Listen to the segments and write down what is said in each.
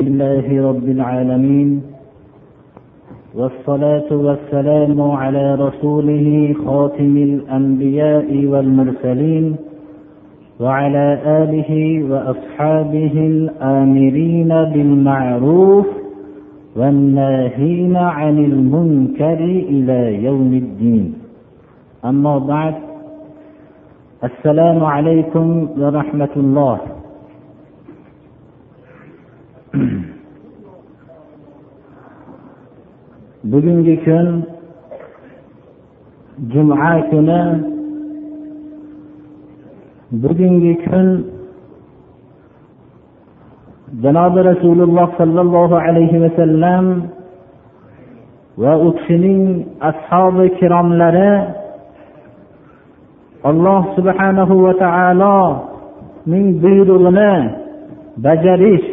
لله رب العالمين والصلاة والسلام على رسوله خاتم الأنبياء والمرسلين وعلى آله وأصحابه الآمرين بالمعروف والناهين عن المنكر إلى يوم الدين. أما بعد السلام عليكم ورحمة الله. Bugungi kun juma kuni. Bugungi kun janobi rasululloh sollallohu alayhi vasallam va u kishining ashobi kiromlari alloh subhanahu va taoloning buyrug'ini bajarish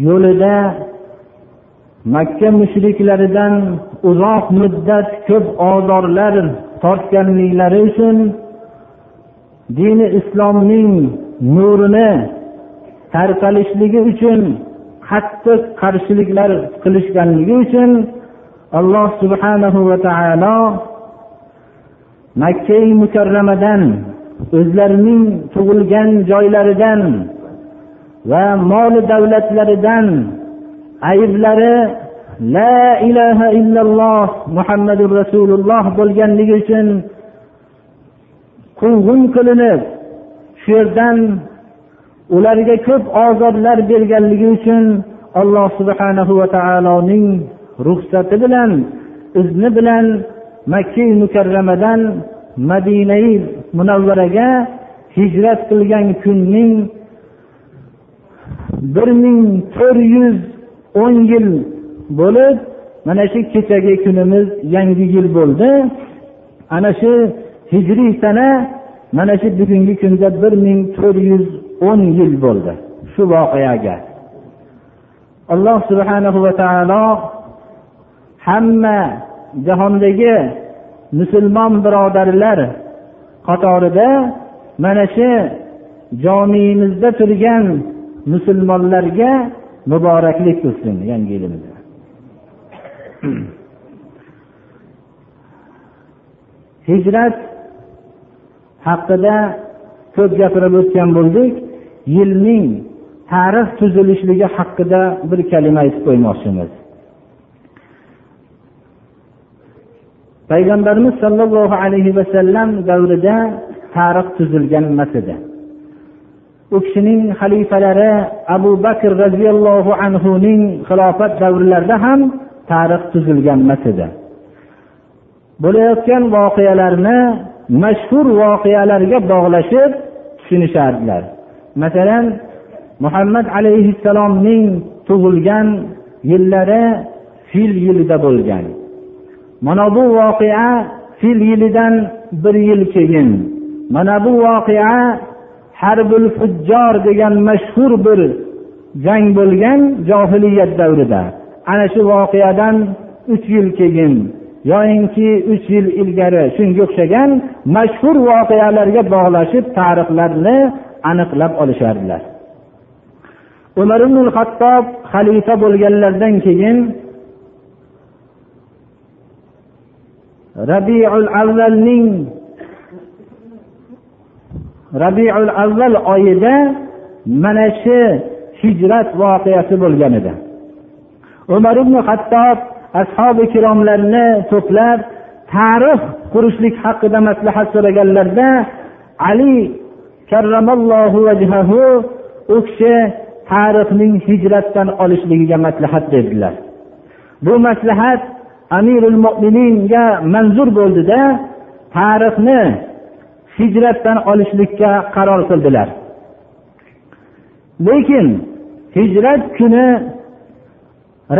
yo'lida makka mushriklaridan uzoq muddat ko'p ozorlar tortganliklari uchun dini islomning nurini tarqalishligi uchun qattiq qarshiliklar qilishganligi uchun alloh subhanahu va taolo makkai mukarramadan o'zlarining tug'ilgan joylaridan va moli davlatlaridan ayblari la ilaha illalloh muhammadu rasululloh bo'lganligi uchun quvg'in qilinib shu yerdan ularga ko'p ozoblar berganligi uchun alloh subhanahu va taoloning ruxsati bilan izni bilan makka mukarramadan madinai munavvaraga hijrat qilgan kunning bir ming to'rt yuz o'n yil bo'lib mana shu kechagi kunimiz yangi yil bo'ldi. Ana shu hijriy sana mana shu bugungi kunda bir ming to'rt yuz o'n yil bo'ldi shu voqeaga. Alloh subhanahu va taolo hamma jahondagi musulmon birodarlar qatorida mana shu jomiyimizda turgan musulmonlarga muboraklik qilsin yangi yilimizni hijrat haqida ko'p gapirib o'tgan bo'ldik. Yilning tarix tuzilishligi haqida bir kalima aytib qo'ymoqchimiz. Payg'ambarimiz sollallohu alayhi vasallam davrida tarix tuzilgan emas edi. U kishining xalifalari abu bakr roziyallohu anhuning xilofat davrlarida ham tarix tuzilgan emas edi. Bo'layotgan voqealarni mashhur voqealarga bog'lashib tushunishardilar. Masalan muhammad alayhissalomning tug'ilgan yillari fil yilida bo'lgan. Mana bu voqea fil yilidan bir yil keyin mana bu voqea harbul fujjor degan mashhur bir jang bo'lgan johiliyat davrida. Ana shu voqeadan uch yil keyin yoyinki uch yil ilgari shunga o'xshagan mashhur voqealarga bog'lashib tarixlarni aniqlab olishardilar. Umar ibn hattob xalifa bo'lganlaridan keyin rabiul avvalning rabiul avval oyida mana shu hijrat voqeasi bo'lgan edi. Umar ibn hattob ashobi ikromlarni to'plab tarix qurishlik haqida maslahat so'raganlarida ali karramallohu vajhahu u kishi tarixning hijratdan olishligiga maslahat berdilar. Bu maslahat amirul mo'mininga manzur bo'ldida tarixni hijratdan olishlikka qaror qildilar. Lekin hijrat kuni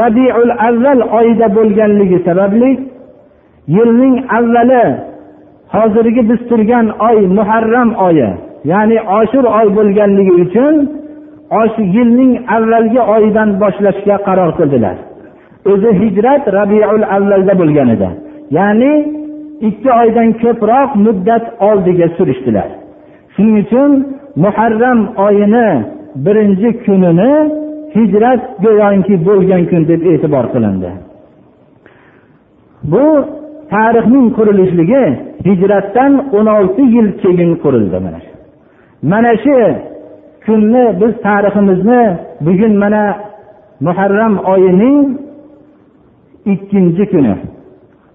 rabiul avval oyida bo'lganligi sababli yilning avvali hozirgi biz turgan oy muharram oyi ya'ni oshur oy bo'lganligi uchun yilning avvalgi oyidan boshlashga qaror qildilar. O'zi hijrat rabiul avvalda bo'lgan edi. Ya'ni ikki oydan ko'proq muddat oldiga surishdilar. Shuning uchun muharram oyini birinchi kunini hijrat go'yoki bo'lgan kun deb e'tibor qilindi. Bu tarixning qurilishligi hijratdan o'n olti yil keyin qurildi mana shu. Mana shu kunni biz tariximizni bugun mana muharram oyining ikkinchi kuni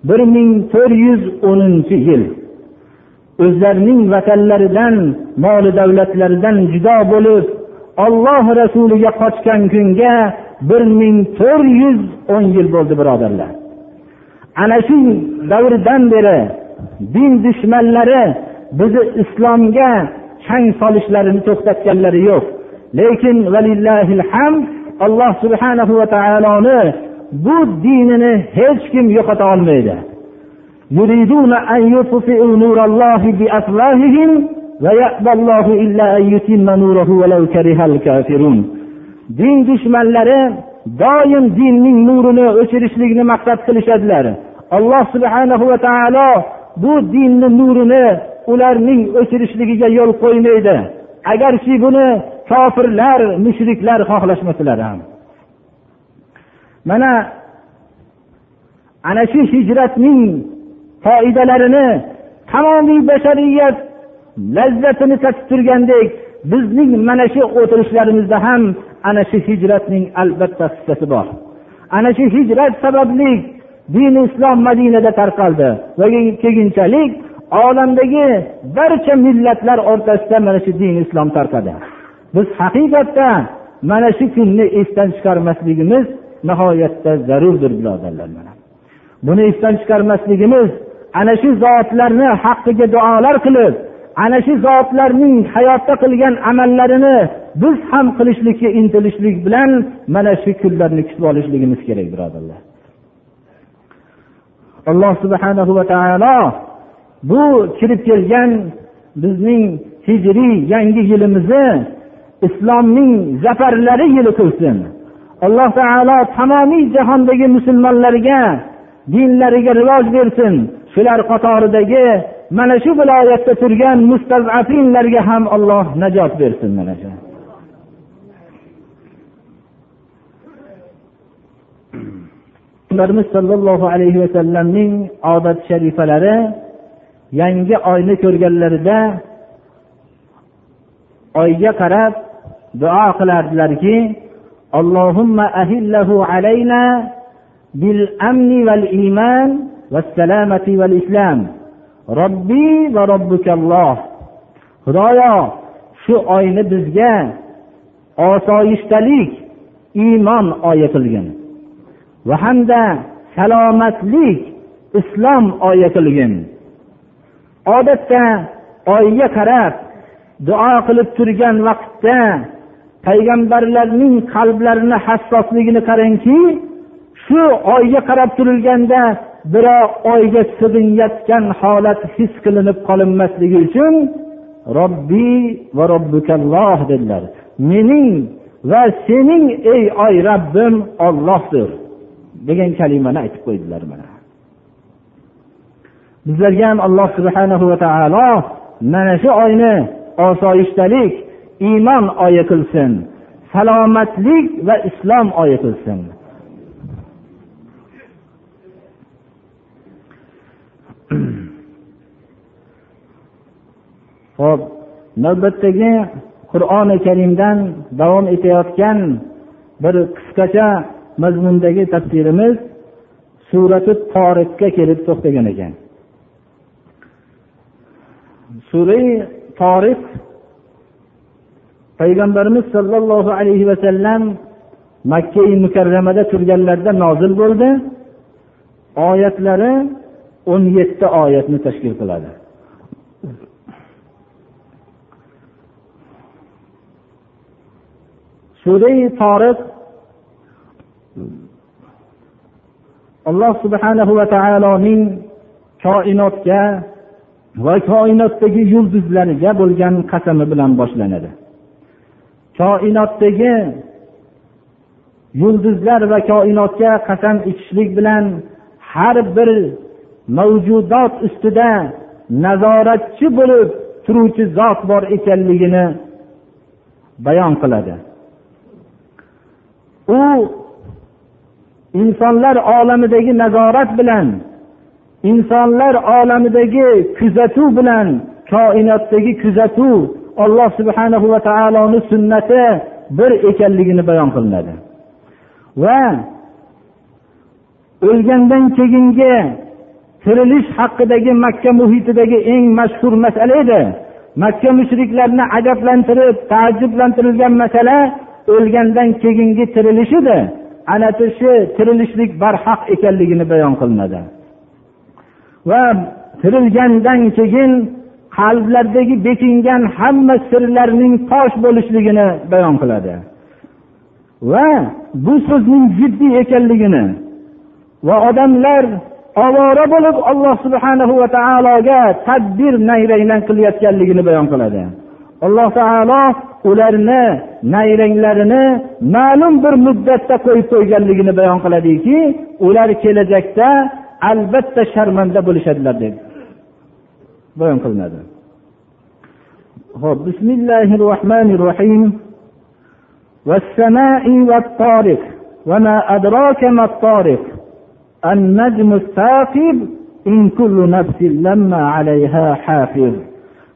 bir ming to'rt yuz o'ninchi yil o'zlarining vatanlaridan moli davlatlaridan judo bo'lib olloh rasuliga qochgan kunga bir ming to'rt yuz o'n yil bo'ldi birodarlar. Ana shu davrdan beri din dushmanlari bizni islomga chang solishlarini to'xtatganlari yo'q. Lekin alloh subhanahu va taoloni bu dinini hech kim yo'qota olmaydi. Din dushmanlari doim dinning nurini o'chirishlikni maqsad qilishadilar. Alloh subhana va taolo bu dinni nurini ularning o'chirishligiga yo'l qo'ymaydi. Agarki buni kofirlar mushriklar xohlashmasalar ham. Mana ana shu hijratning foydalarini tamomiy bashariyat lazzatini tatib turgandek bizning mana shu o'tirishlarimizda ham ana shu hijratning albatta hissasi bor. Ana shu hijrat sababli dini islom madinada tarqaldi va keyinchalik olamdagi barcha millatlar o'rtasida mana shu din islom tarqadi. Biz haqiqatda mana shu kunni esdan chiqarmasligimiz nihoyatda zarurdir birodarlar mana. Buni esdan chiqarmasligimiz ana shu zotlarni haqqiga duolar qilib ana shu zotlarning hayotda qilgan amallarini biz ham qilishlikka intilishlik bilan mana shu kunlarni kutib olishligimiz kerak birodarlar. Alloh subhanahu va taolo bu kirib kelgan bizning hijriy yangi yilimizni islomning zafarlari yili qilsin. Alloh taolo tamomiy jahondagi musulmonlarga dinlariga rivoj bersin. Shular qatoridagi mana shu viloyatda turgan mustazafinlarga ham alloh najot bersin mana shu. Payg'ambarimiz sollallohu alayhi vasallamning odat sharifalari yangi oyni ko'rganlarida oyga qarab duo qilardilarki اللهم أهله علينا بالأمن والإيمان والسلامة والإسلام ربي وربك الله خدايا shu oyni bizga osoyishtalik iymon oyi qilgin. Va hamda salomatlik islom oyi qilgin. Odatda oyga qarab duo qilib turgan vaqtda payg'ambarlarning qalblarini hassosligini qarangki shu oyga qarab turilganda birov oyga sig'inayotgan holat his qilinib qolinmasligi uchun robbiy va robbukalloh dedilar. Mening va sening ey oy rabbim ollohdir degan kalimani aytib qo'ydilar mana. Bizlarga ham alloh subhanahu va taolo mana shu oyni osoyishtalik iymon oyi qilsin salomatlik va islom oyi qilsin. Ho'p navbatdagi qur'oni karimdan davom etayotgan bir qisqacha mazmundagi tafsirimiz surati toriqga kelib to'xtagan ekan. Sura toriq payg'ambarimiz sollallohu alayhi vasallam makka mukarramada turganlarida nozil bo'ldi. Oyatlari o'n yetti oyatni tashkil qiladi. Surai torif alloh subhanahu va taoloning koinotga va koinotdagi yulduzlarga bo'lgan qasami bilan boshlanadi. Koinotdagi yulduzlar va koinotga qasam ichishlik bilan har bir mavjudot ustida nazoratchi bo'lib turuvchi zot bor ekanligini bayon qiladi. U insonlar olamidagi nazorat bilan insonlar olamidagi kuzatuv bilan koinotdagi kuzatuv olloh subhana va taoloni sunnati bir ekanligini bayon qilinadi. Va o'lgandan keyingi tirilish haqidagi makka muhitidagi eng mashhur masala edi. Makka mushriklarni ajablantirib taajjublantirilgan masala o'lgandan keyingi tirilish edi. Ana shu tirilishlik barhaq ekanligini bayon qilinadi. Va tirilgandan keyin qalblardagi bekingan hamma sirlarning fosh bo'lishligini bayon qiladi. Va bu so'zning jiddiy ekanligini va odamlar ovora bo'lib alloh subhanahu va taologa tadbir nayrangdan qilayotganligini bayon qiladi. Alloh taolo ularni nayranglarini ma'lum bir muddatda qo'yib qo'yganligini bayon qiladiki ular kelajakda albatta sharmanda bo'lishadilar deb. Bayon qilinadi hop bismillahi rohmanir rohim والطارق وما أدراك ما الطارق. النجم الثاقب إن كل نفس لما عليها حافظ.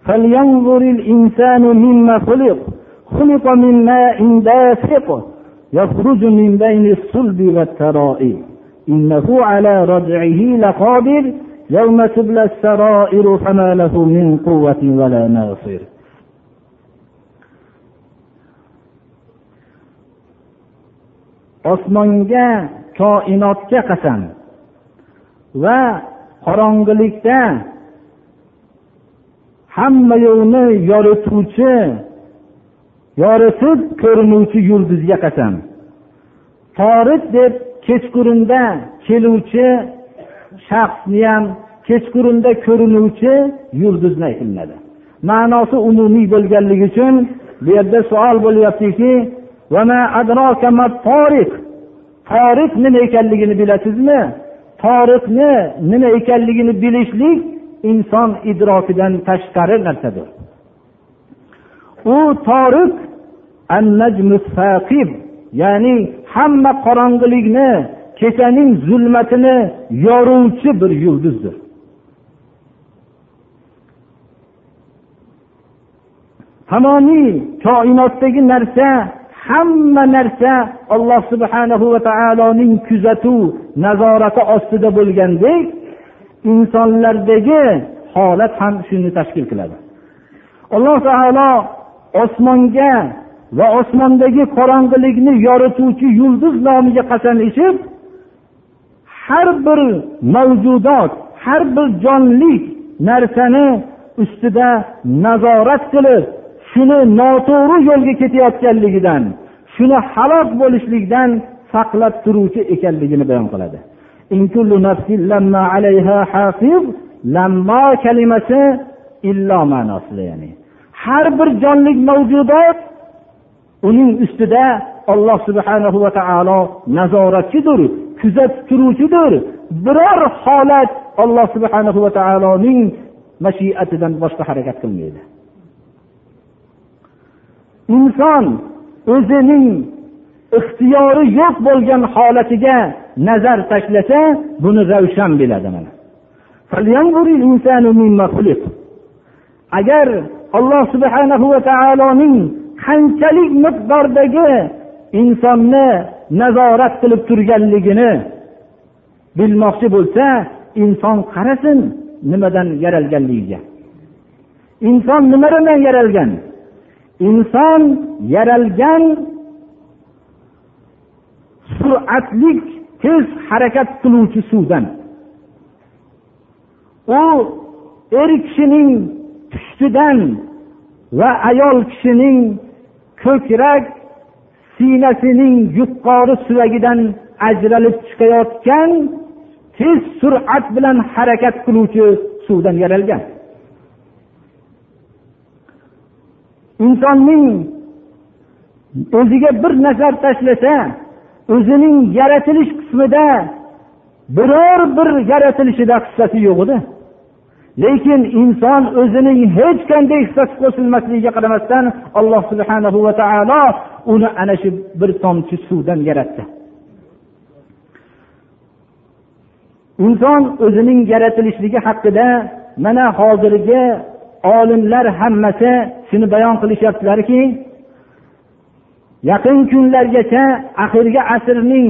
فلينظر الإنسان مما خلق. خلق من ماء دافق. يخرج من بين الصلب والترائب. إنه على رجعه لقادر. يوم تبلى السرائر فما له من قوة ولا ناصر osmonga koinotga qasam va qorong'ilikda hamma yo'lni yorituvchi yoritib ko'rinuvchi yulduzga qasam torit deb kechqurunda keluvchi shaxsni ham kechqurunda ko'rinuvchi yulduzni aytiladi ma'nosi umumiy bo'lganligi uchun bu yerda savol bo'lyaptiki toriq nima ekanligini bilasizmi? Toriqni nima ekanligini bilishlik inson idrokidan tashqari narsadir. U toriq ya'ni hamma qorong'ilikni kechaning zulmatini yoruvchi bir yulduzdir. Tamomiy koinotdagi narsa hamma narsa alloh subhanahu va taoloning kuzatuv nazorati ostida bo'lgandek insonlardagi holat ham shuni tashkil qiladi. Alloh taolo osmonga va osmondagi qorong'ilikni yorituvchi yulduz nomiga qasam ichib har bir mavjudot har bir jonli narsani ustida nazorat qilib shuni noto'g'ri yo'lga ketayotganligidan shuni halok bo'lishlikdan saqlab turuvchi ekanligini bayon qiladi. Lammo kalimasi illo ma'nosida ya'ni. Har bir jonli mavjudot uning ustida alloh subhanahu va taolo nazoratchidir. Kuzatib turuvchidir. Biror holat alloh subhanahu va taoloning mashiatidan boshqa harakat qilmaydi. Inson o'zining ixtiyori yo'q bo'lgan holatiga nazar tashlasa buni ravshan biladi mana. Agar alloh subhanahu va taoloning qanchalik miqdordagi insonni nazorat qilib turganligini bilmoqchi bo'lsa inson qarasin nimadan yaralganligiga. Inson nimadan yaralgan? Inson yaralgan sur'atlik tez harakat qiluvchi suvdan. U er kishining pushtidan va ayol kishining ko'krak siynasining yuqori suvagidan ajralib chiqayotgan tez sur'at bilan harakat qiluvchi suvdan yaralgan. Insonning o'ziga bir nazar tashlasa o'zining yaratilish qismida biror bir yaratilishida hissasi yo'q edi. Lekin inson o'zining hech qanday hissasi qo'shilmasligiga qaramasdan alloh subhana va taolo uni ana shu bir tomchi suvdan yaratdi. Inson o'zining yaratilishligi haqida mana hozirgi olimlar hammasi shuni bayon qilishyaptilarki yaqin kunlargacha axirgi asrning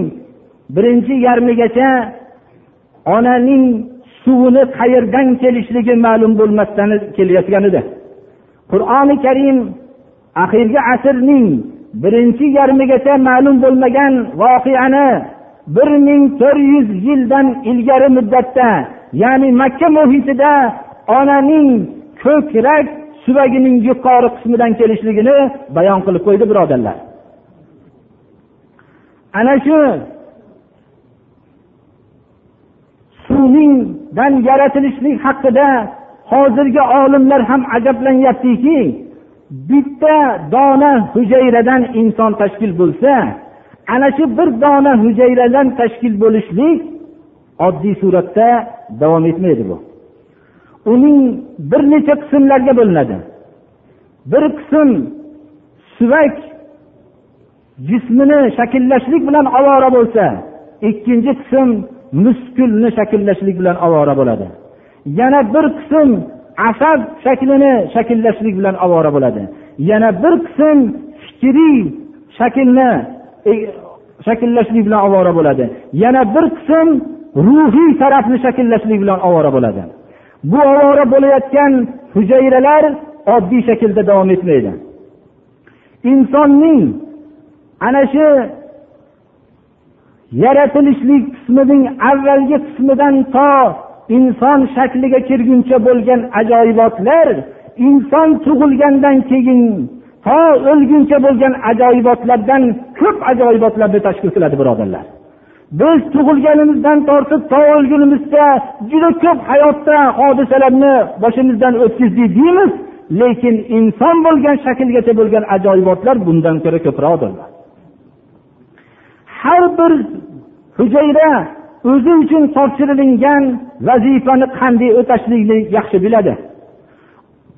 birinchi yarmigacha onaning suvini qayerdan kelishligi ma'lum bo'lmasdan kelayotgan edi qur'oni karim axirgi asrning birinchi yarmigacha ma'lum bo'lmagan voqeani bir ming to'rt yuz yildan ilgari muddatda ya'ni makka muhitida onaning ko'krak suvagining yuqori qismidan kelishligini bayon qilib qo'ydi birodarlar. Ana shu suvningdan yaratilishlik haqida hozirgi olimlar ham ajablanyaptiki bitta dona hujayradan inson tashkil bo'lsa ana shu bir dona hujayradan tashkil bo'lishlik oddiy suratda davom etmaydi bu. Uning bir necha qismlarga bo'linadi. Bir qism suvak jismini shakllashlik bilan ovora bo'lsa ikkinchi qism muskulni shakllashlik bilan ovora bo'ladi. Yana bir qism asab shaklini shakllashlik bilan ovora bo'ladi. Yana bir qism fikriy shaklni e, shakllashlik bilan ovora bo'ladi. Yana bir qism ruhiy tarafni shakllashlik bilan ovora bo'ladi. Bu ovora bo'layotgan hujayralar oddiy shaklda davom etmaydi. Insonning ana shu yaratilishlik qismining avvalgi qismidan to inson shakliga kirguncha bo'lgan ajoyibotlar inson tug'ilgandan keyin to o'lguncha bo'lgan ajoyibotlardan ko'p ajoyibotlarni tashkil qiladi birodarlar. Biz tug'ilganimizdan tortib to o'lgunimizcha juda ko'p hayotda hodisalarni boshimizdan o'tkazdik deymiz lekin inson bo'lgan shaklgacha bo'lgan ajoyibotlar bundan ko'ra ko'proqdirlar har bir hujayra o'zi uchun topshirilingan vazifani qanday o'tashlikni yaxshi biladi.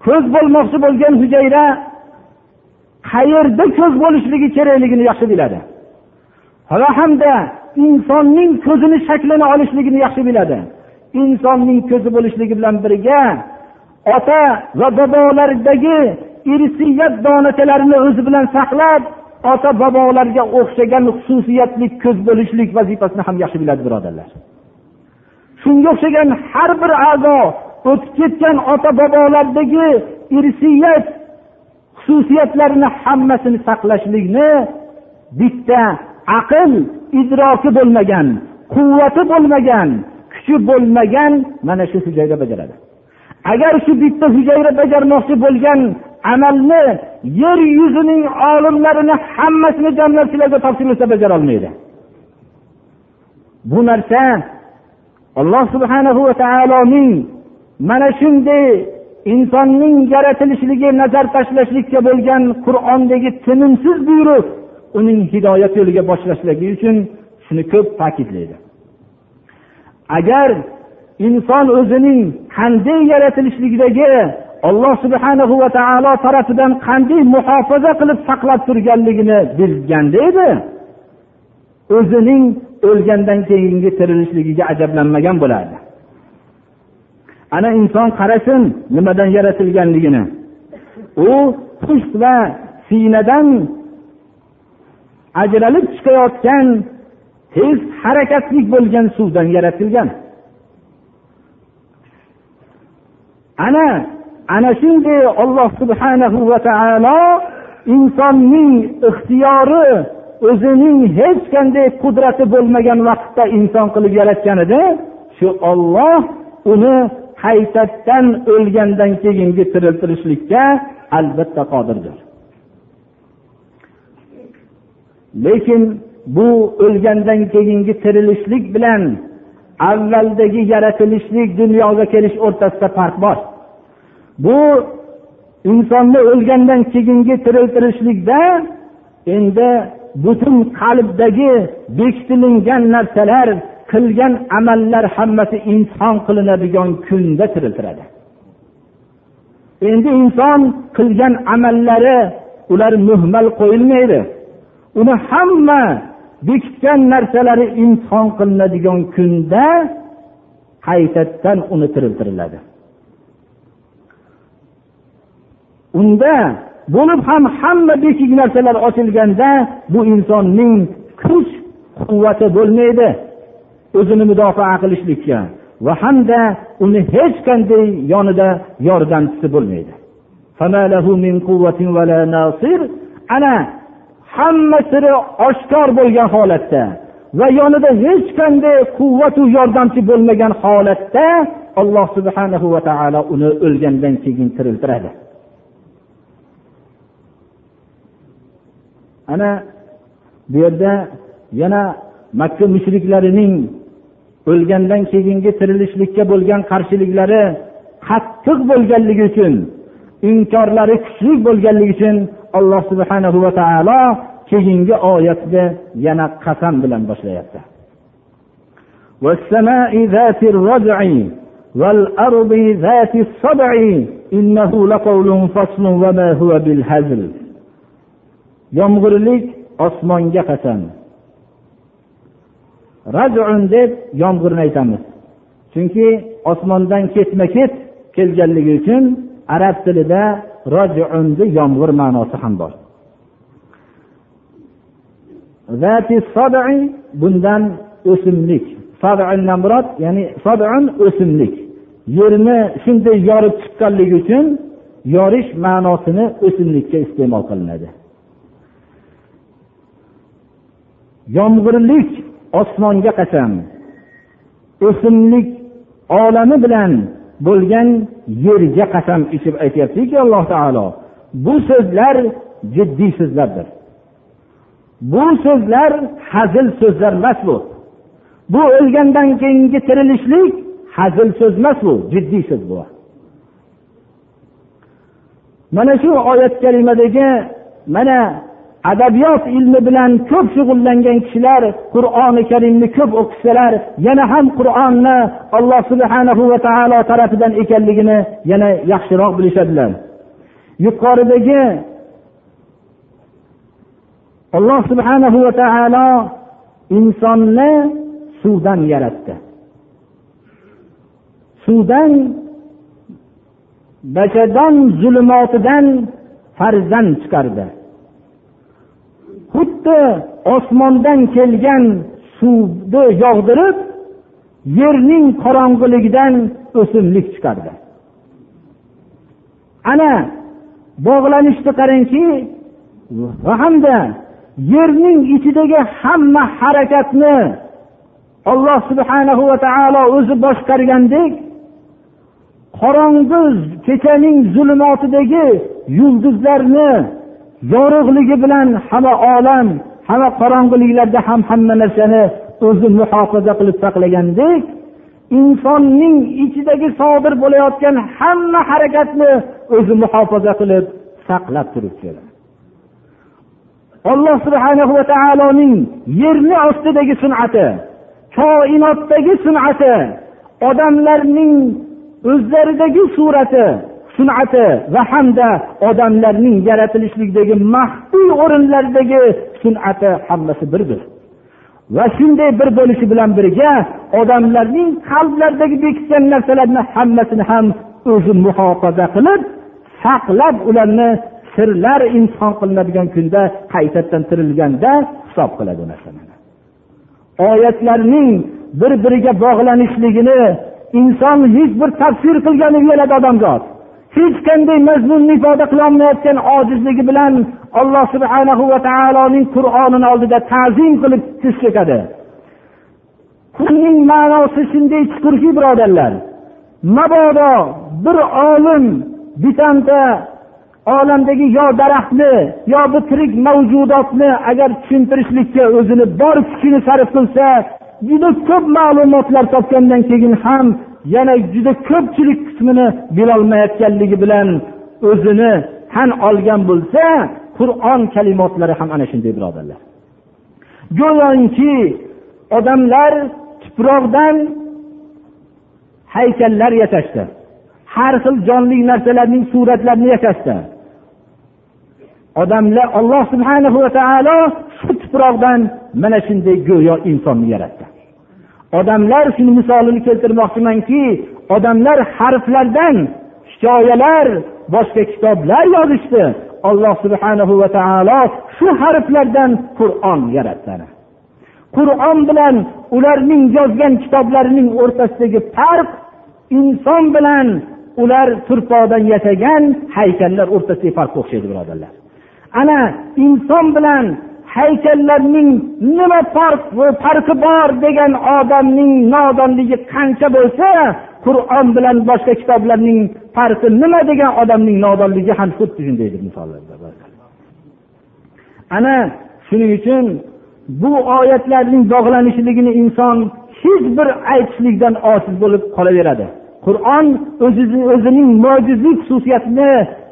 Ko'z bo'lmoqchi bo'lgan hujayra qayerda ko'z bo'lishligi kerakligini yaxshi biladi. Va hamda insonning ko'zini shaklini olishligini yaxshi biladi. Insonning ko'zi bo'lishligi bilan birga ota va bobolardagi irsiyat donachalarini o'zi bilan saqlab ota bobolarga o'xshagan xususiyatli ko'z bo'lishlik vazifasini ham yaxshi biladi birodarlar. Shunga o'xshagan har bir a'zo o'tib ketgan ota bobolardagi irsiyat xususiyatlarini hammasini saqlashlikni bitta aql idroki bo'lmagan quvvati bo'lmagan kuchi bo'lmagan mana shu hujayra bajaradi. Agar shu bitta hujayra bajarmoqchi bo'lgan amalni yer yuzining olimlarini hammasini jamlab shularga topshirilsa bajarolmaydi. Bu narsa alloh subhanahu va taoloning mana shunday insonning yaratilishligi nazar tashlashlikka bo'lgan qur'ondagi tinimsiz buyruq uning hidoyat yo'liga boshlashligi uchun shuni ko'p ta'kidlaydi. Agar inson o'zining qanday yaratilishligidagi alloh subhanahu va taolo tarafidan qanday muhofaza qilib saqlab turganligini bilganda edi o'zining o'lgandan keyingi tirilishligiga ajablanmagan bo'lardi. Ana inson qarasin nimadan yaratilganligini. U pusht va siynadan ajralib chiqayotgan tez harakatli bo'lgan suvdan yaratilgan. Ana ana shunday olloh subhanahu va taolo insonning ixtiyori o'zining hech qanday qudrati bo'lmagan vaqtda inson qilib yaratgan edi shu olloh uni haytatdan o'lgandan keyingi tiriltirishlikka albatta qodirdir. Lekin bu o'lgandan keyingi tirilishlik bilan avvaldagi yaratilishlik dunyoga kelish o'rtasida farq bor. Bu insonni o'lgandan keyingi tiriltirishlikda endi butun qalbdagi bekitilingan narsalar qilgan amallar hammasi inson qilinadigan kunda tiriltiradi. Endi inson qilgan amallari ular muhmal qo'yilmaydi. Uni hamma bekitgan narsalari imtihon qilinadigan kunda qaytadan uni tiriltiriladi. Unda bo'lib ham hamma beshik narsalar ochilganda bu insonning kuch quvvati bo'lmaydi. O'zini mudofaa qilishlikka va hamda uni hech qanday yonida yordamchisi bo'lmaydi. Ana hamma siri oshkor bo'lgan holatda va yonida hech qanday quvvatu yordamchi bo'lmagan holatda alloh subhanahu va taolo uni o'lgandan keyin tiriltiradi. ana bu yerda yana makka mushriklarining o'lgandan keyingi tirilishlikka bo'lgan qarshiliklari qattiq bo'lganligi uchun inkorlari kuchli bo'lganligi uchun alloh subhanahu va taolo keyingi oyatni yana qasam bilan boshlayapti والأرض ذات الصدع إنه لقول فصل وما هو بالهزل yomg'irlik osmonga qasam rajun deb yomg'irni aytamiz. Chunki osmondan ketma ket kelganligi uchun arab tilida rajunni yomg'ir ma'nosi ham bor. Bundan o'simlik. Murod ya'ni o'simlik. Yerni shunday yorib chiqqanligi uchun yorish ma'nosini o'simlikka iste'mol qilinadi. Yomg'irlik osmonga qasam o'simlik olami bilan bo'lgan yerga qasam ichib aytyaptiki alloh taolo bu so'zlar jiddiy so'zlardir. Bu so'zlar hazil so'zlar emas bu. Bu o'lgandan keyingi tirilishlik hazil so'z emas bu jiddiy so'z bu. Mana shu oyat kalimadagi mana adabiyot ilmi bilan ko'p shug'ullangan kishilar qur'oni karimni ko'p o'qisalar yana ham qur'onni alloh subhanahu va taolo tarafidan ekanligini yana yaxshiroq bilishadilar. Yuqoridagi alloh subhanahu va taolo insonni suvdan yaratdi. Suvdan bachadon zulmotidan farzand chiqardi. Xuddi osmondan kelgan suvni yog'dirib yerning qorong'iligidan o'simlik chiqardi. Ana bog'lanishni qarangki va hamda yerning ichidagi hamma harakatni alloh subhanahu va taolo o'zi boshqargandek qorong'i kechaning zulmatidagi yulduzlarni yorug'ligi bilan hamma olam hamma qorong'uliklarda ham hamma narsani o'zi muhofaza qilib saqlagandek insonning ichidagi sodir bo'layotgan hamma harakatni o'zi muhofaza qilib saqlab turibdi alloh subhana va taoloning yerni ostidagi sun'ati koinotdagi sun'ati odamlarning o'zlaridagi surati sun'ati va hamda odamlarning yaratilishlikdagi maxfiy o'rinlardagi sun'ati hammasi birdir. Va shunday bir bo'lishi bilan birga odamlarning qalblaridagi bekitgan narsalarni hammasini ham o'zi muhofaza qilib saqlab ularni sirlar imtihon qilinadigan kunda qaytadan tirilganda hisob qiladi u narsani. Oyatlarning bir biriga bog'lanishligini inson hech bir tafsir qilgani uyaladi odamzod. Hech qanday mazmunni ifoda qilolmayotgan ojizligi bilan alloh subhanahu va taoloning qur'onini oldida ta'zim qilib tiz cho'kadi buning ma'nosi shunday chuqurki birodarlar mabodo bir olim bitanta olamdagi yo daraxtni yo bu tirik mavjudotni agar tushuntirishlikka o'zini bor kuchini sarf qilsa juda ko'p ma'lumotlar topgandan keyin ham yana juda ko'pchilik qismini bilolmayotganligi bilan o'zini tan olgan bo'lsa qur'on kalimotlari ham ana shunday birodarlar. Go'yoki odamlar tuproqdan haykallar yasashdi har xil jonli narsalarning suratlarini yasashdi odamlar alloh subhanahu va taolo shu tuproqdan mana shunday go'yo insonni yaratdi. Odamlar shuni misolini keltirmoqchimanki odamlar harflardan hikoyalar boshqa kitoblar yozishdi. Alloh subhanahu va taolo shu harflardan qur'on yaratdi qur'on bilan ularning yozgan kitoblarining o'rtasidagi farq inson bilan ular turpoqdan yasagan haykallar o'rtasidagi farqqa o'xshaydi birodarlar. Ana inson bilan haykallarning nima farq farqi bor degan odamning nodonligi qancha bo'lsa qur'on bilan boshqa kitoblarning farqi nima degan odamning nodonligi ham xuddi shundaydir misollarda ana shuning uchun bu oyatlarning bog'lanishligini inson hech bir aytishlikdan ojiz bo'lib qolaveradi. Qur'on o'zining mo'jiziy xususiyatini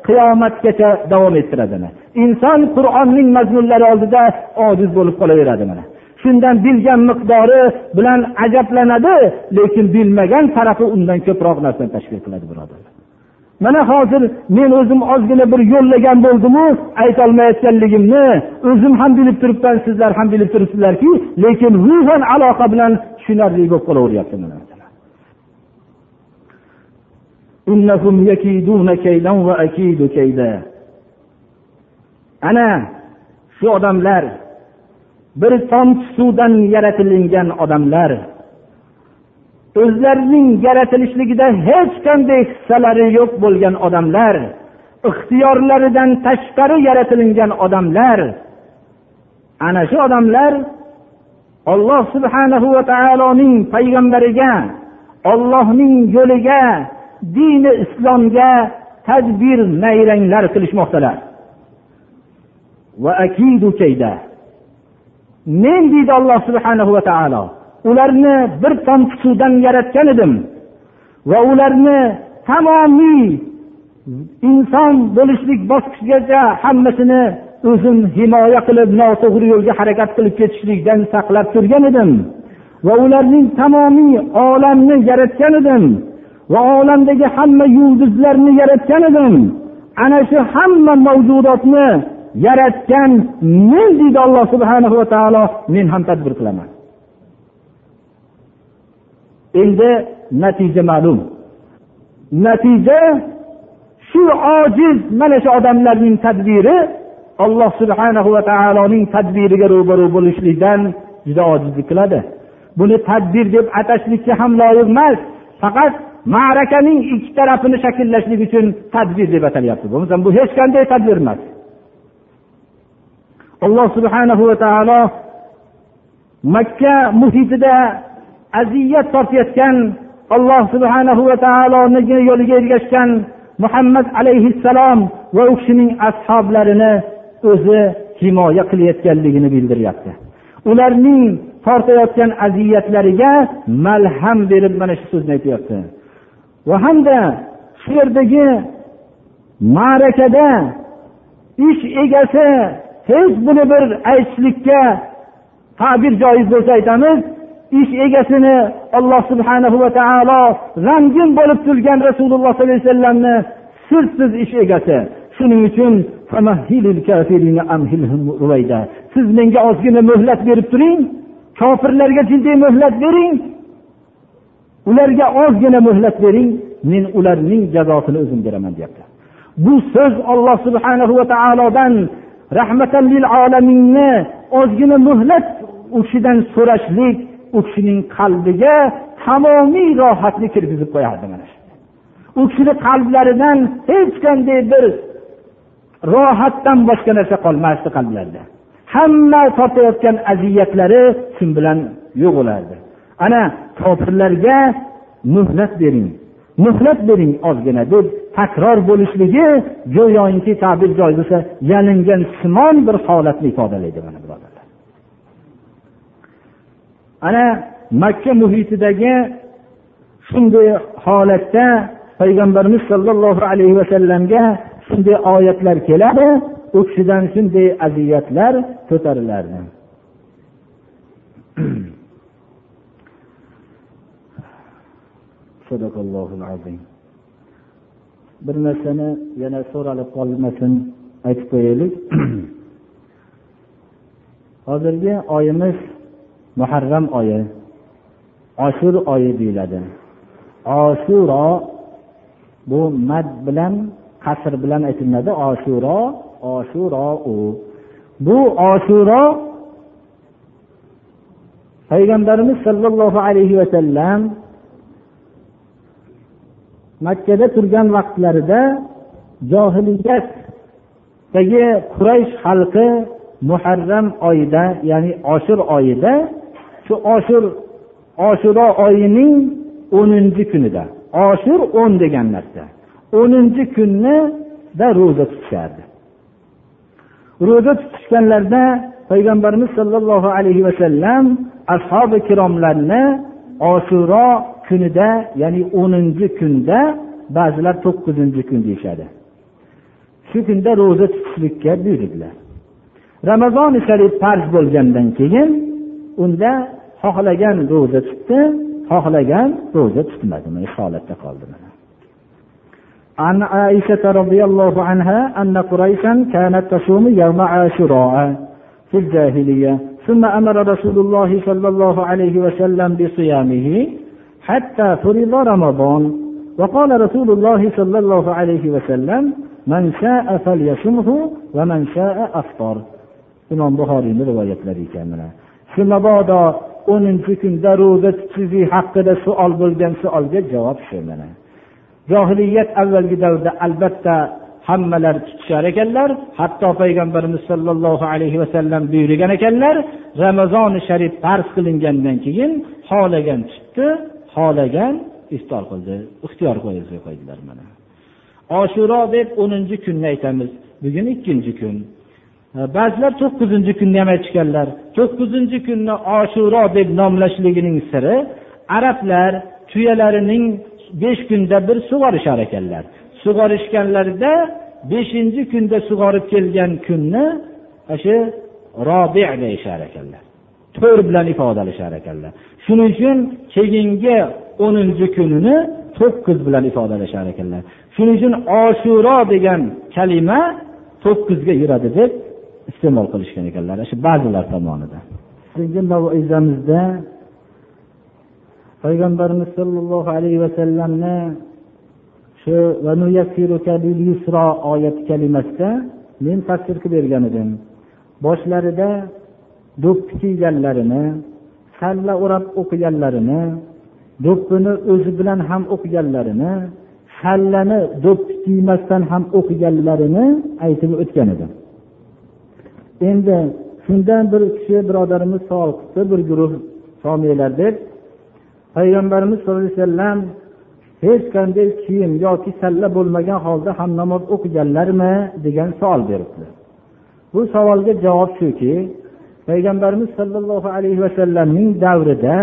qiyomatgacha davom ettiradi inson qur'onning mazmunlari oldida ojiz bo'lib qolaveradi mana. Shundan bilgan miqdori bilan ajablanadi lekin bilmagan tarafi undan ko'proq narsani tashkil qiladi birodarlar mana hozir men o'zim ozgina bir yo'llagan bo'ldimu aytolmayotganligimni o'zim ham bilib turibman sizlar ham bilib turibsizlarki lekin ruhan aloqa bilan tushunarli bo'lib qolaveryapti mana. Ana shu odamlar bir tomchi suvdan yaratilingan odamlar o'zlarining yaratilishligida hech qanday hissalari yo'q bo'lgan odamlar ixtiyorlaridan tashqari yaratilingan odamlar ana shu odamlar olloh subhanahu va taoloning payg'ambariga ollohning yo'liga dini islomga tadbir nayranglar qilishmoqdalar. Men deydi alloh subhanahu va taolo ularni bir tomchi suvdan yaratgan edim va ularni tamomiy inson bo'lishlik bosqichigacha hammasini o'zim himoya qilib noto'g'ri yo'lga harakat qilib ketishlikdan saqlab turgan edim va ularning tamomiy olamni yaratgan edim. Va olamdagi hamma yulduzlarni yaratgan edim. Ana shu hamma mavjudotni yaratgan men deydi alloh subhanahu va taolo men ham tadbir qilaman. Endi natija ma'lum. Natija shu ojiz mana shu odamlarning tadbiri alloh subhanahu va taoloning tadbiriga ro'baru bo'lishlikdan juda ojizlik qiladi. Buni tadbir deb atashlikka ham loyiq emas faqat ma'rakaning ikki tarafini shakllashlik uchun tadbir deb atalyapti. Bo'lmasa bu hech qanday tadbir emas. Alloh subhanahu va taolo makka muhitida aziyat tortayotgan alloh subhanahu va taoloni yo'liga ergashgan muhammad alayhissalom va u kishining ashoblarini o'zi himoya qilayotganligini bildiryapti. Ularning tortayotgan aziyatlariga malham berib mana shu so'zni aytyapti va hamda shu yerdagi ma'rakada ish egasi hech buni bir aytishlikka tabir joiz bo'lsa aytamiz ish egasini alloh subhanahu va taolo g'amgin bo'lib turgan rasululloh sollallohu alayhi vasallamni sirtsiz ish egasi. Shuning uchun siz menga ozgina muhlat berib turing kofirlarga jiddiy muhlat bering ularga ozgina muhlat bering men ularning jazosini o'zim beraman deyapti. Bu so'z olloh subhanahu va taolodan rahmatan lil olaminni ozgina muhlat u kishidan so'rashlik u kishining qalbiga tamomiy rohatni kirgizib qo'yardi mana shu. U kishini qalblaridan hech qanday bir rohatdan boshqa narsa qolmasdi qalblarida. Hamma tortayotgan aziyatlari shu bilan yo'q bo'lardi ana kofirlarga muhlat bering. Muhlat bering ozgina deb takror bo'lishligi go'yoki tabir joiz bo'lsa yalingan simon bir holatni ifodalaydi mana birodarlar. Ana makka muhitidagi shunday holatda payg'ambarimiz sollallohu alayhi vasallamga shunday oyatlar keladi u kishidan shunday aziyatlar ko'tarilardi. bir narsani yana so'ralib qolmasin aytib qo'yaylik. Hozirgi oyimiz muharram oyi oshur oyi deyiladi. Oshuro bu mad bilan qasr bilan aytilinadi oshuro oshuro u bu oshuro payg'ambarimiz sollallohu alayhi vasallam makkada turgan vaqtlarida johiliyatdagi quraysh xalqi muharram oyida ya'ni oshir oyida shu oshir oshiro oyining o'ninchi kunida oshir o'n degan narsa o'ninchi kunnida ro'za tutishardi ro'za tutishganlarida payg'ambarimiz sollallohu alayhi vasallam ashobi kiromlarni oshuro kunida ya'ni o'ninchi kunda ba'zilar to'qqizinchi kun deyishadi shu kunda ro'za tutishlikka buyurdilar ramazoni sharif farz bo'lgandan keyin unda xohlagan ro'za tutdi xohlagan ro'za tutmadi mana shu holatda qoldi عن عائشة رضي الله عنها أن قريشا كانت تصوم يوم عاشوراء في الجاهلية ثم أمر رسول الله صلى الله عليه وسلم بصيامه حتى فرض رمضان وقال رسول الله صلى الله عليه وسلم من شاء فليصمه ومن شاء أفطر imom buxoriyni rivoyatlari ekan mana shu mabodo o'ninchi kunda ro'za tutishlik haqida savol bo'lgan savolga javob shu mana johiliyat avvalgi davrda albatta hammalar tutishar ekanlar hatto payg'ambarimiz sollallohu alayhi vasallam buyurgan ekanlar ramazoni sharif farz qilingandan keyin xohlagan tutdi xohlagan iftor qildi ixtiyor qo'ydilar mana. Oshuro deb o'ninchi kunni aytamiz bugun ikkinchi kun. E, ba'zilar to'qqizinchi kunni ham aytishganlar to'qqizinchi kunni oshuro deb nomlashligining siri arablar tuyalarining besh kunda bir sug'orishar ekanlar. Sug'orishganlarida beshinchi kunda sug'orib kelgan kunni shu robi deyishar ekanlar to'r bilan ifodalashar ekanlar. Shuning uchun keyingi o'ninchi kunini to'qqiz bilan ifodalashar ekanlar. Shuning uchun oshuro degan kalima to'qqizga yuradi deb iste'mol qilishgan ekanlar. Shu ba'zilar tomonidan mavizamizda payg'ambarimiz sollallohu alayhi vasallamni shu oyat kalimasida men tafsir qilib bergan edim. Boshlarida do'ppi kiyganlarini salla o'rab o'qiganlarini do'ppini o'zi bilan ham o'qiganlarini sallani do'ppi kiymasdan ham o'qiganlarini aytib o'tgan edim endi shundan bir kishi birodarimiz savol qildi bir guruh somiylar deb payg'ambarimiz sallallohu alayhi vasallam hech qanday kiyim yoki salla bo'lmagan holda ham namoz o'qiganlarmi? degan savol beribdi. Bu savolga javob shuki payg'ambarimiz sollallohu alayhi vasallamning davrida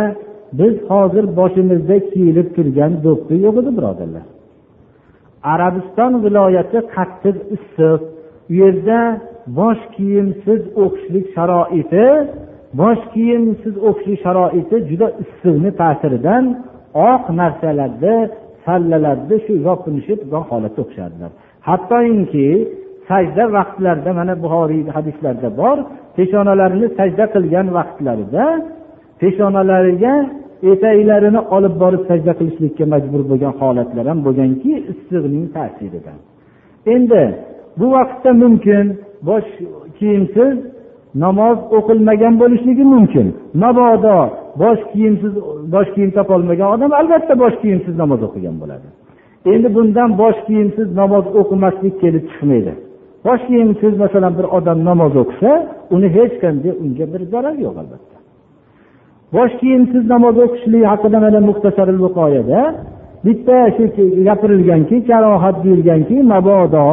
biz hozir boshimizda kiyilib turgan do'ppi yo'q edi birodarlar. Arabiston viloyati qattiq issiq u yerda bosh kiyimsiz o'qishlik sharoiti bosh kiyimsiz o'qishlik sharoiti juda issiqni ta'siridan oq narsalarni sallalarda shu yopinishib holatda o'qishardilar hattoki sajda vaqtlarida mana buxoriy hadislarda bor peshonalarini sajda qilgan vaqtlarida peshonalariga etaklarini olib borib sajda qilishlikka majbur bo'lgan holatlar ham bo'lganki issiqning ta'siridan endi bu vaqtda mumkin bosh kiyimsiz namoz o'qilmagan bo'lishligi mumkin. Mabodo bosh kiyimsiz bosh kiyim topolmagan odam albatta bosh kiyimsiz namoz o'qigan bo'ladi. Endi bundan bosh kiyimsiz namoz o'qimaslik kelib chiqmaydi. Bosh kiyimsiz masalan bir odam namoz o'qisa uni hech qanday unga bir zarar yo'q albatta. Bosh kiyimsiz namoz o'qishlik haqida mana muxtasaril viqoyada bitta shu gapirilganki karohat deyilganki mabodo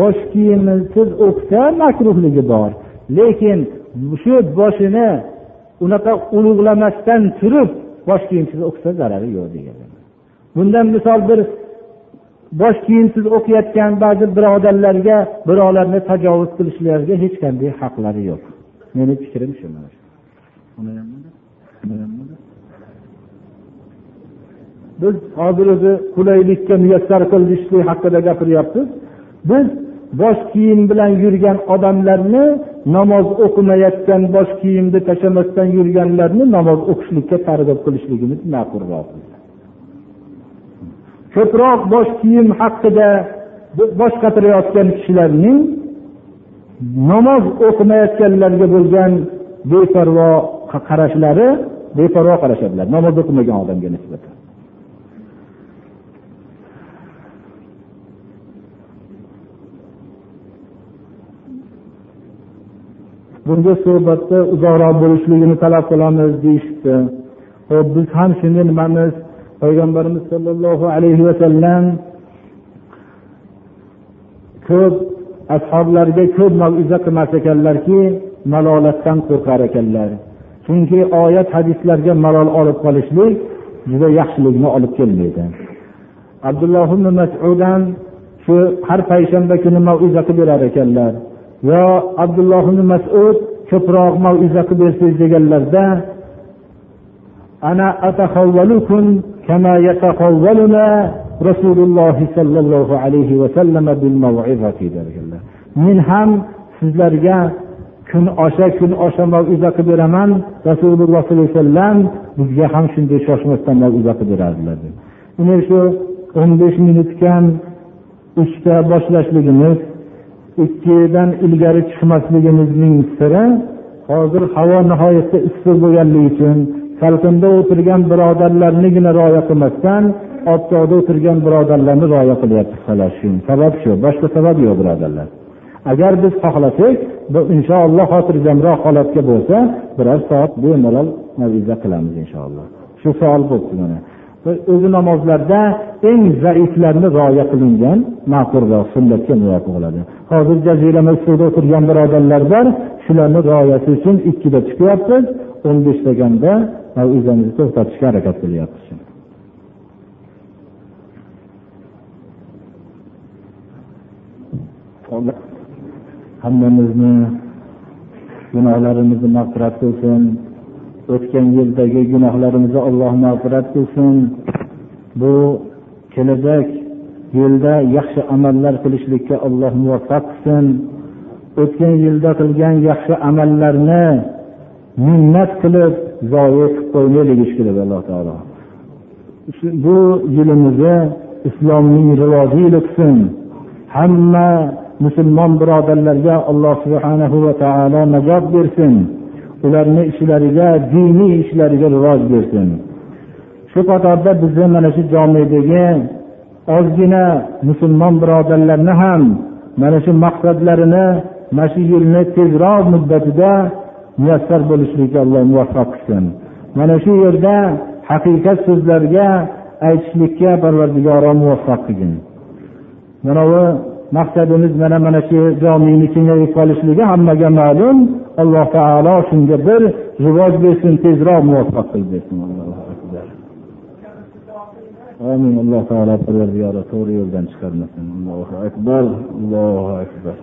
bosh kiyimsiz o'qisa makruhligi bor. Lekin shu boshini unaqa ulug'lamasdan turib bosh kiyimsiz o'qisa zarari yo'q degan. Bundan misol bir bosh kiyimsiz o'qiyotgan ba'zi birodarlarga birovlarni tajovuz qilishlariga hech qanday haqlari yo'q. Meni fikrim shu biz hozir o'zi qulaylikka muyassar qilishlik haqida gapiryapmiz biz bosh kiyim bilan yurgan odamlarni namoz o'qimayotgan bosh kiyimni tashlamasdan yurganlarni namoz o'qishlikka targ'ib qilishligimiz ma'qulroq ko'proq bosh kiyim haqida bosh qatirayotgan kishilarning namoz o'qimayotganlarga bo'lgan beparvo qarashlari beparvo qarashadilar. Namoz o'qimagan odamga nisbatan. Bunga suhbatda uzoqroq bo'lishligini talab qilamiz deyishibdi ho'p biz ham shunga nimamiz payg'ambarimiz sollallohu alayhi vasallam ko'p ashoblarga ko'p maviza qilmas ekanlarki malolatdan qo'rqar ekanlar. Chunki oyat hadislarga malol olib qolishlik juda yaxshilikni olib kelmaydi. Abdulloh ibn masuddan shu har payshanba kuni maviza qilib berar ekanlar. Yo abdulloh ibn masud ko'proq maviza qilib bersangiz deganlarda ana يتخولنا رسول الله rasululloh الله alayhi وسلم بالموعظة. mav'izati الله. من ham sizlarga kun osha kun osha maviza qilib beraman? Rasululloh sollallohu alayhi vasallam bizga ham shunday shoshmasdan maviza qilib berardilar uni shu o'n besh minut kam uchta boshlashligimiz ikkidan ilgari chiqmasligimizning siri hozir havo nihoyatda issiq bo'lganligi uchun salqinda o'tirgan birodarlarnigina rioya qilmasdan oftobda o'tirgan birodarlarni rioya qilyapmiz xolos shu sabab shu. Boshqa sabab yo'q birodarlar. Agar biz xohlasak inshaalloh xotirjamroq holatga bo'lsa biror soat bemalol naviza qilamiz inshaalloh. Shu savol bo'libdi mana. O'zi namozlarda eng zaiflarni rioya qilingan ma'qulroq sunnatga muvofiq bo'ladi. Hozir jazirama issiqda o'tirgan birodarlar bor shularni rioyasi uchun ikkida chiqyapmiz. O'n beshtaganda o'zlarimizni to'xtatishga harakat qilyapmiz hammamizni gunohlarimizni mag'firat qilsin. O'tgan yildagi gunohlarimizni alloh mag'firat qilsin. Bu kelajak yilda yaxshi amallar qilishlikka alloh muvaffaq qilsin. O'tgan yilda qilgan yaxshi amallarni minnat qilib zoyi qilib qo'ymaylik deb alloh taolo. Bu yilimizni islomning rivoji yili qilsin. Hamma musulmon birodarlarga alloh subhanahu va taolo najot bersin. Ularni ishlariga diniy ishlariga rivoj bersin. Shu qatorda bizni mana shu jomidagi ozgina musulmon birodarlarni ham mana shu maqsadlarini mana shu yilni tezroq muddatida muyassar bo'lishlikka alloh muvaffaq qilsin. Mana shu yerda haqiqat so'zlarga aytishlikka parvardigoro muvaffaq qilgin. Manavi maqsadimiz mana mana shu jomini kengayib qolishligi hammaga ma'lum. Alloh taolo shunga bir rivoj bersin tezroq muvaffaq qilib bersin. Amin. Alloh taolo parvardigoro to'g'ri yo'ldan chiqarmasin. Allohu akbar. Allohu akbar.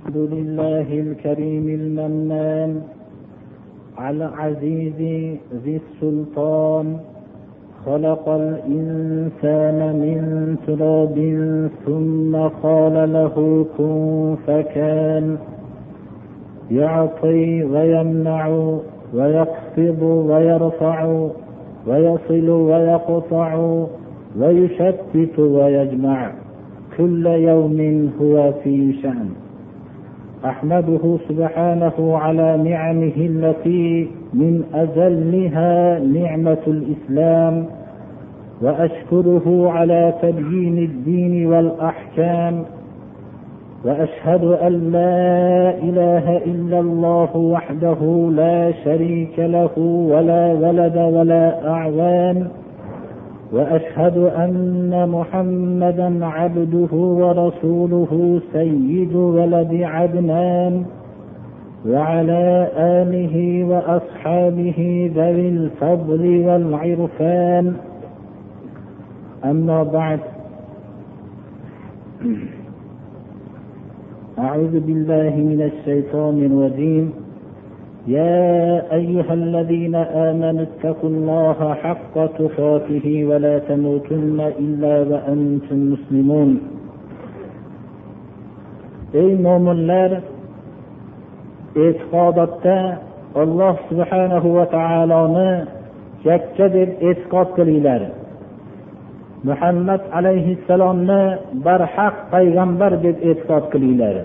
الحمد لله الكريم المنان على عزيز ذي السلطان. خلق الإنسان من تراب ثم قال له كن فكان. يعطي ويمنع ويخفض ويرفع ويصل ويقطع ويشتت ويجمع. كل يوم هو في شأن. أحمده سبحانه على نعمه التي من أجلها نعمة الإسلام وأشكره على تبيين الدين والأحكام وأشهد أن لا إله إلا الله وحده لا شريك له ولا ولد ولا أعوان وأشهد أن محمدا عبده ورسوله سيد ولد عدنان وعلى آله وأصحابه ذوي الفضل والعرفان. أما بعد أعوذ بالله من الشيطان الرجيم. يا أيها الذين آمنوا اتقوا الله حق تقاته ولا تموتن إلا وأنتم مسلمون ey mo'minlar e'tiqodotda alloh subhanahu va taoloni yakka deb e'tiqod qilinglar muhammad alayhissalomni barhaq payg'ambar deb e'tiqod qilinglar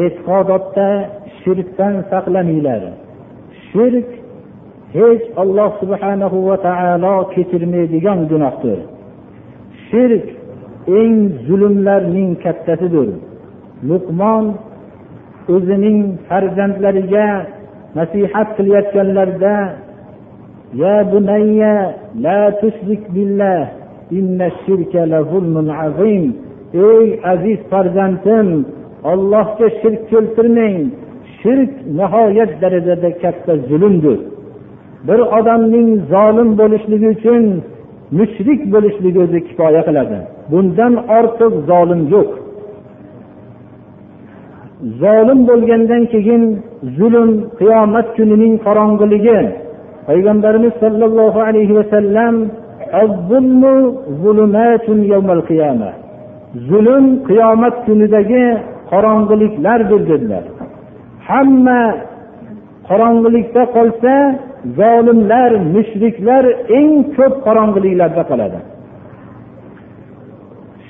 e'tiqodotda shirkdan saqlaninglar. Shirk hech alloh subhanahu va taolo kechirmaydigan gunohdir. Shirk eng zulmlarning kattasidir. Luqmon o'zining farzandlariga nasihat qilayotganlarida ya bunayya la tushrik billah inna shirka la zulmun azim. Ey aziz farzandim ollohga shirk keltirmang. Shirk nihoyat darajada katta zulmdir. Bir odamning zolim bo'lishligi uchun mushrik bo'lishligi o'zi kifoya qiladi. Bundan ortiq zolim yo'q. Zolim bo'lgandan keyin zulm qiyomat kunining qorong'iligi. Payg'ambarimiz sollallohu alayhi vasallam zulm qiyomat kunidagi qorong'iliklardir dedilar. hamma qorong'ulikda qolsa zolimlar mushriklar eng ko'p qorong'uliklarda qoladi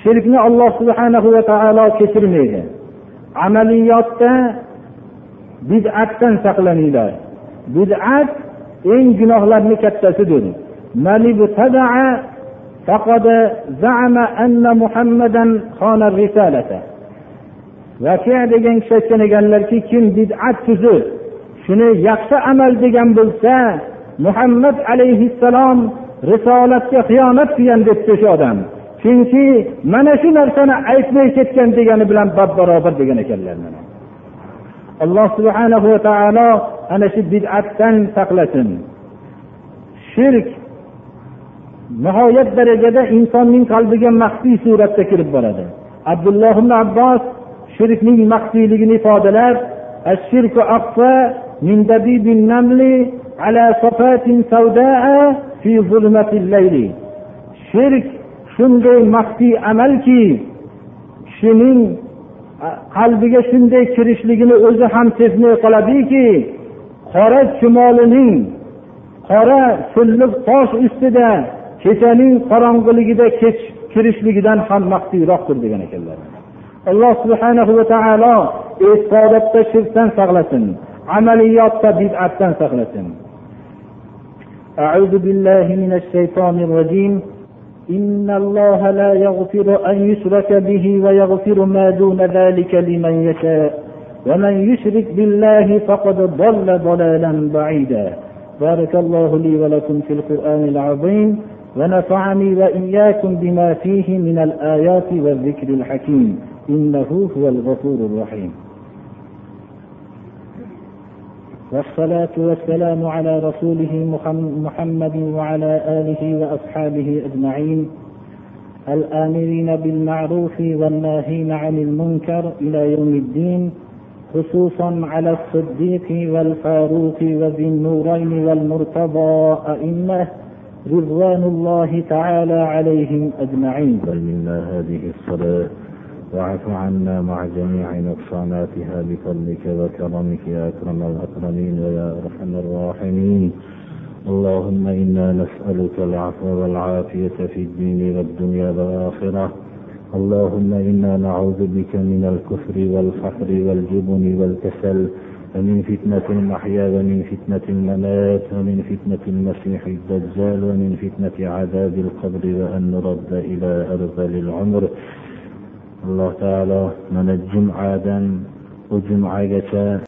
shirkni alloh subhanahu va taolo kechirmaydi amaliyotda bid'atdan saqlaninglar bid'at eng gunohlarni kattasidir فقد زعم أن محمدا خان الرسالة vakia degan kishi aytgan ekanlarki kim bid'at tuzib shuni yaxshi amal degan bo'lsa muhammad alayhissalom risolatga xiyonat qilgan debdi o'sha odam. Chunki mana shu narsani aytmay ketgan degani bilan bab barobar degan ekanlar alloh subhanahu va taolo ana shu bid'atdan saqlasin. Shirk nihoyat darajada insonning qalbiga maxfiy suratda kirib boradi. Abdulloh ibn abbos shirkning maxfiyligini ifodalab الشرك أخفى من دبيب النمل على صفات سوداء في ظلمة الليل shirk shunday maxfiy amalki kishining qalbiga shunday kirishligini o'zi ham sezmay qoladiki qora chumolining qora silliq tosh ustida kechaning qorong'iligida kech kirishligidan ham maxfiyroqdir degan ekanlar Alloh subhanahu va taolo e'tiqodatda shirkdan saqlasin amaliyotda bid'atdan saqlasin أعوذ بالله من الشيطان الرجيم. إن الله لا يغفر أن يشرك به ويغفر ما دون ذلك لمن يشاء ومن يشرك بالله فقد ضل ضلالا بعيدا. بارك الله لي ولكم في القرآن العظيم ونفعني وإياكم بما فيه من الآيات والذكر الحكيم. إنه هو الغفور الرحيم. والصلاة والسلام على رسوله محمد وعلى آله وأصحابه أجمعين. الآمرين بالمعروف والناهين عن المنكر إلى يوم الدين خصوصا على الصديق والفاروق وذي النورين والمرتضى أئمة رضوان الله تعالى عليهم أجمعين. منا هذه الصلاة واعف عنا مع جميع نقصاناتها بفضلك وكرمك يا أكرم الأكرمين ويا أرحم الراحمين. اللهم إنا نسألك العفو والعافية في الدين والدنيا والآخرة. اللهم إنا نعوذ بك من الكفر والفقر والجبن والكسل ومن فتنة المحيا ومن فتنة الممات ومن فتنة المسيح الدجال ومن فتنة عذاب القبر وأن نرد إلى أرذل العمر. Alloh taolo mana jum'adan u jum'agacha